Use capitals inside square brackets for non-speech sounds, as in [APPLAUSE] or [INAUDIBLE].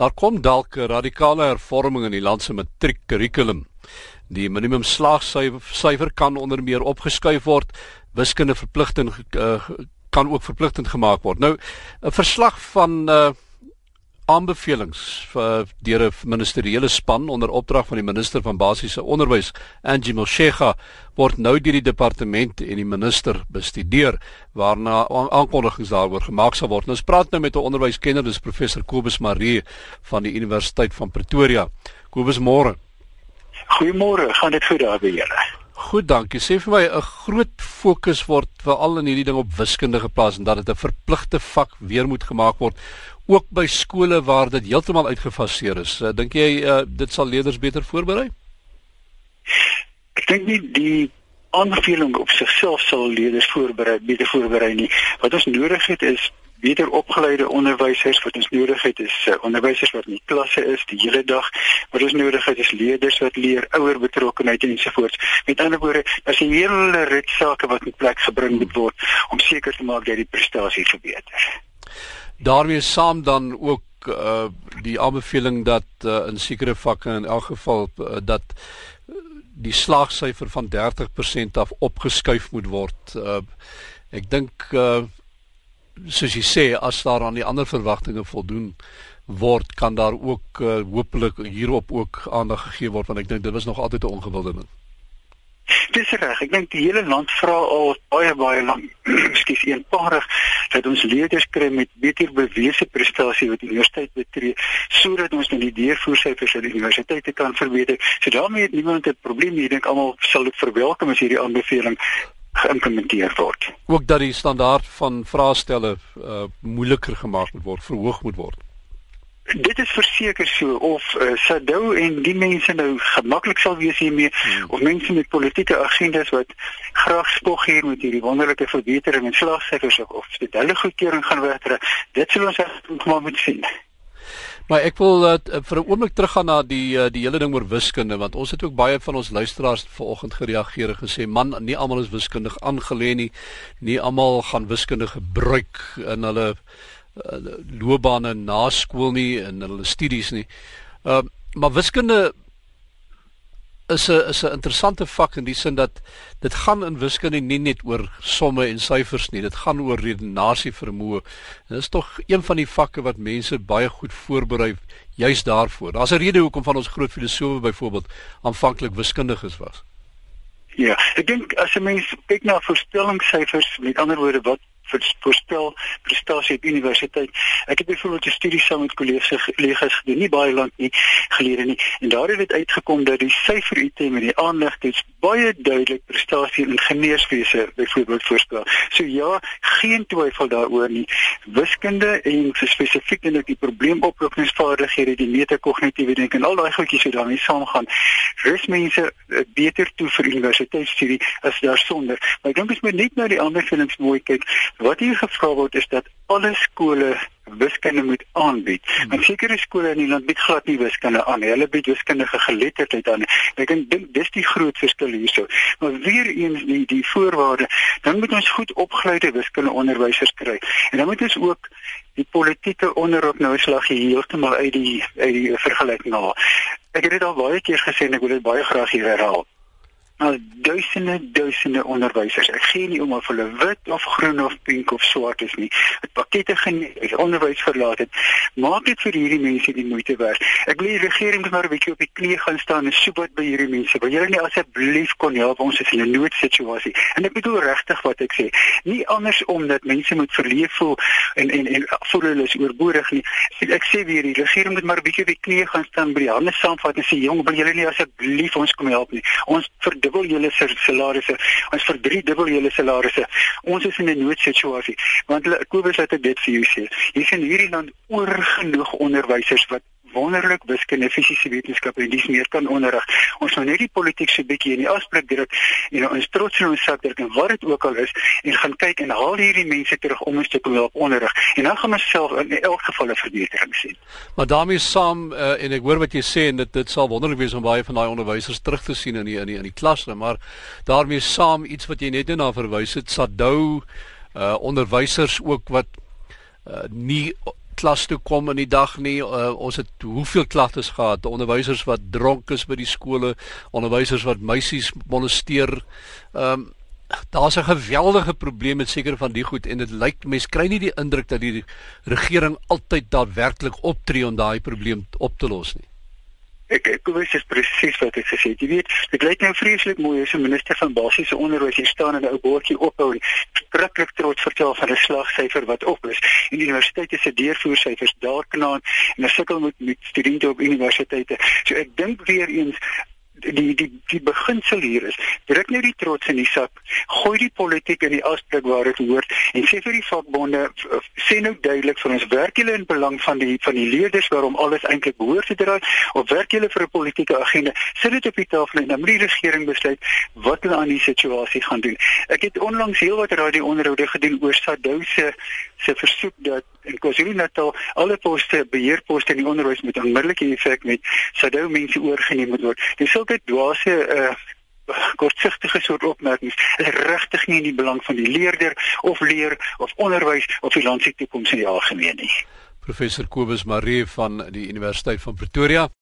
Daar kom dalk 'n radikale hervorming in die land se matriekkurrikulum. Die minimum slaagsyfer kan onder meer opgeskuif word. Wiskunde verpligting uh, kan ook verpligtend gemaak word. Nou 'n verslag van uh, aanbevelings vir deur 'n ministeriële span onder opdrag van die minister van basiese onderwys, Angie Moshega, word nou deur die departement en die minister bestudeer waarna aankondigings daaroor gemaak sal word. Nou ons praat nou met 'n onderwyskenner, dis professor Kobus Marie van die Universiteit van Pretoria. Kobus môre. Goeiemôre, gaan dit goed daar by julle? Goed, dankie. Sê vir my 'n groot fokus word veral in hierdie ding op wiskunde geplaas en dat dit 'n verpligte vak weer moet gemaak word ook by skole waar dit heeltemal uitgefaseer is. Uh, dink jy uh, dit sal leerders beter voorberei? Ek dink nie die aanbeveling op sigself sal leerders voorberei beter voorberei nie. Wat ons nodig het is beter opgeleide onderwysers wat ons nodig het is uh, onderwysers wat in die klasse is die hele dag. Wat ons nodig het is leerders wat leer ouer betrokkenheid ensovoorts. Met ander woorde as 'n hele rit sake wat in plek gebring moet word om seker te maak dat die prestasie verbeter. Daarmee saam dan ook uh, die aanbeveling dat uh, in sekere vakke in elk geval uh, dat die slaagsyfer van 30% af opgeskuif moet word. Uh, ek dink uh, soos jy sê as daar aan die ander verwagtinge voldoen word, kan daar ook uh, hopelik hierop ook aandag gegee word want ek dink dit was nog altyd 'n ongewilde ding. Dis reg. Ek dink die hele land vra al baie baie lank, [CLEARS THROAT] ekskuus, eenparig dat ons leerders kry met beter bewese prestasie wat die universiteit betree sodat ons net die deurvoersyfers aan die universiteite kan verbeter. So daarmee het niemand 'n probleem nie. Ek dink almal sal dit verwelkom as hierdie aanbeveling geïmplementeer word. Ook dat die standaard van vraestelle uh, moeiliker gemaak moet word, verhoog moet word dit is verseker so of uh, Sadou en die mense nou gemaklik sal wees hiermee hmm. of mense met politieke agendas wat graag spog hier met hierdie wonderlike verbetering in slagsyfers of, of dit hulle goedkeuring gaan wegtrek dit sal ons maar moet sien Maar ek wil uh, vir 'n oomblik teruggaan na die uh, die hele ding oor wiskunde want ons het ook baie van ons luisteraars vanoggend gereageer en gesê man nie almal is wiskundig aangelê nie nie almal gaan wiskunde gebruik in hulle uh, loopbane na skool nie en hulle studies nie. Ehm uh, maar wiskunde is 'n is 'n interessante vak in die sin dat dit gaan in wiskunde nie net oor somme en syfers nie, dit gaan oor redenasie vermoë. Dit is tog een van die vakke wat mense baie goed voorberei juis daarvoor. Daar's 'n rede hoekom van ons groot filosowe byvoorbeeld aanvanklik wiskundiges was. Ja, ek dink as 'n mens kyk na voorspellingssyfers, met ander woorde wat voorspel prestasie op universiteit. Ek het byvoorbeeld 'n studie saam met kollegas kollegas gedoen nie baie lank nie gelede nie en daar het dit uitgekom dat die syferitem en die aanleg dit baie duidelik prestasie in ingenieurswese byvoorbeeld voorspel. So ja, geen twyfel daaroor nie. Wiskunde en spesifiek in die probleemoplossingsvaardighede, die metakognitiewe denke en al daai goedjies wat daarmee saamgaan, rus mense eh, beter toe vir universiteitsstudie as daarsonder. Maar ek dink as jy net na die ander films mooi kyk, Wat hier gevra word is dat alle skole wiskunde moet aanbied. Hmm. En sekere skole in die land bied glad nie wiskunde aan nie. Hulle bied wiskundige geletterdheid aan. Ek dink dis die groot verskil hierso. Maar weer eens die die voorwaarde, dan moet ons goed opgeleide wiskunde onderwysers kry. En dan moet ons ook die politieke onderop nou slag heeltemal uit die uit die vergelyking haal. Ek het dit al baie keer gesê en ek wil dit baie graag hier herhaal al duisende duisende onderwysers. Ek gee nie om of hulle wit of groen of pink of swart is nie. Het pakkette geneem, onderwys verlaat het. Maak dit vir hierdie mense die moeite werd. Ek wil die regering maar 'n bietjie op die knie gaan staan en soek wat by hierdie mense. Wil julle nie asseblief kon help ons is in 'n noodsituasie. En ek bedoel regtig wat ek sê. Nie anders omdat mense moet verleef voel en en en voel hulle is oorbodig nie. Ek sê weer die regering moet maar 'n bietjie op die knie gaan staan by die hande saamvat en sê jong, wil julle nie asseblief ons kom help nie. Ons vir dubbel julle salarisse. Ons verdriedubbel julle salarisse. Ons is in 'n noodsituasie. Want Kobus het dit vir jou sê. Hier is in hierdie land oorgenoeg onderwysers wat wonderlik wiskunde, fisiese wetenskappe en dis meer kan onderrig. Ons moet net die politiek so bietjie in die afspraak druk en ons trots in ons sak druk en wat dit ook al is en gaan kyk en haal hierdie mense terug om ons te kom help onderrig. En dan gaan ons self in elk geval 'n verbetering sien. Maar daarmee saam uh, en ek hoor wat jy sê en dit dit sal wonderlik wees om baie van daai onderwysers terug te sien in die in die in die klasse, maar daarmee saam iets wat jy net na verwys het, Sadou uh onderwysers ook wat uh, nie klas toe kom in die dag nie. Uh, ons het hoeveel klagtes gehad, onderwysers wat dronk is by die skole, onderwysers wat meisies molesteer. Ehm um, daar's 'n geweldige probleem met seker van die goed en dit lyk mense kry nie die indruk dat die regering altyd daadwerklik optree om daai probleem op te los nie. Ek ek wens dit presies wat ek gesê het. Jy weet, dit lyk nou vreeslik mooi as 'n minister van basiese onderwys hier staan en 'n ou bordjie ophou en skrikkelik trots vertel van 'n slagsyfer wat op is. En die universiteite se deurvoersyfers daar knaan en hulle sukkel met met studente op universiteite. So ek dink weer eens die die die beginsel hier is druk net die trots in die sak gooi die politiek in die asblik waar dit hoort en sê vir die vakbonde sê nou duidelik vir ons werk julle in belang van die van die leerders waarom alles eintlik behoort te draai of werk julle vir 'n politieke agenda sit dit op die tafel en dan moet die regering besluit wat hulle aan die situasie gaan doen ek het onlangs heelwat radio onderhoude gedoen oor Sadou se se versoek dat in KwaZulu-Natal alle poste beheerposte in die onderwys met onmiddellike effek met Sadou mense oorgeneem moet word. Dis sulke dwaase uh kortsigtige soort opmerkings is regtig nie in die belang van die leerder of leer of onderwys of die land se toekoms in die algemeen nie. Professor Kobus Maree van die Universiteit van Pretoria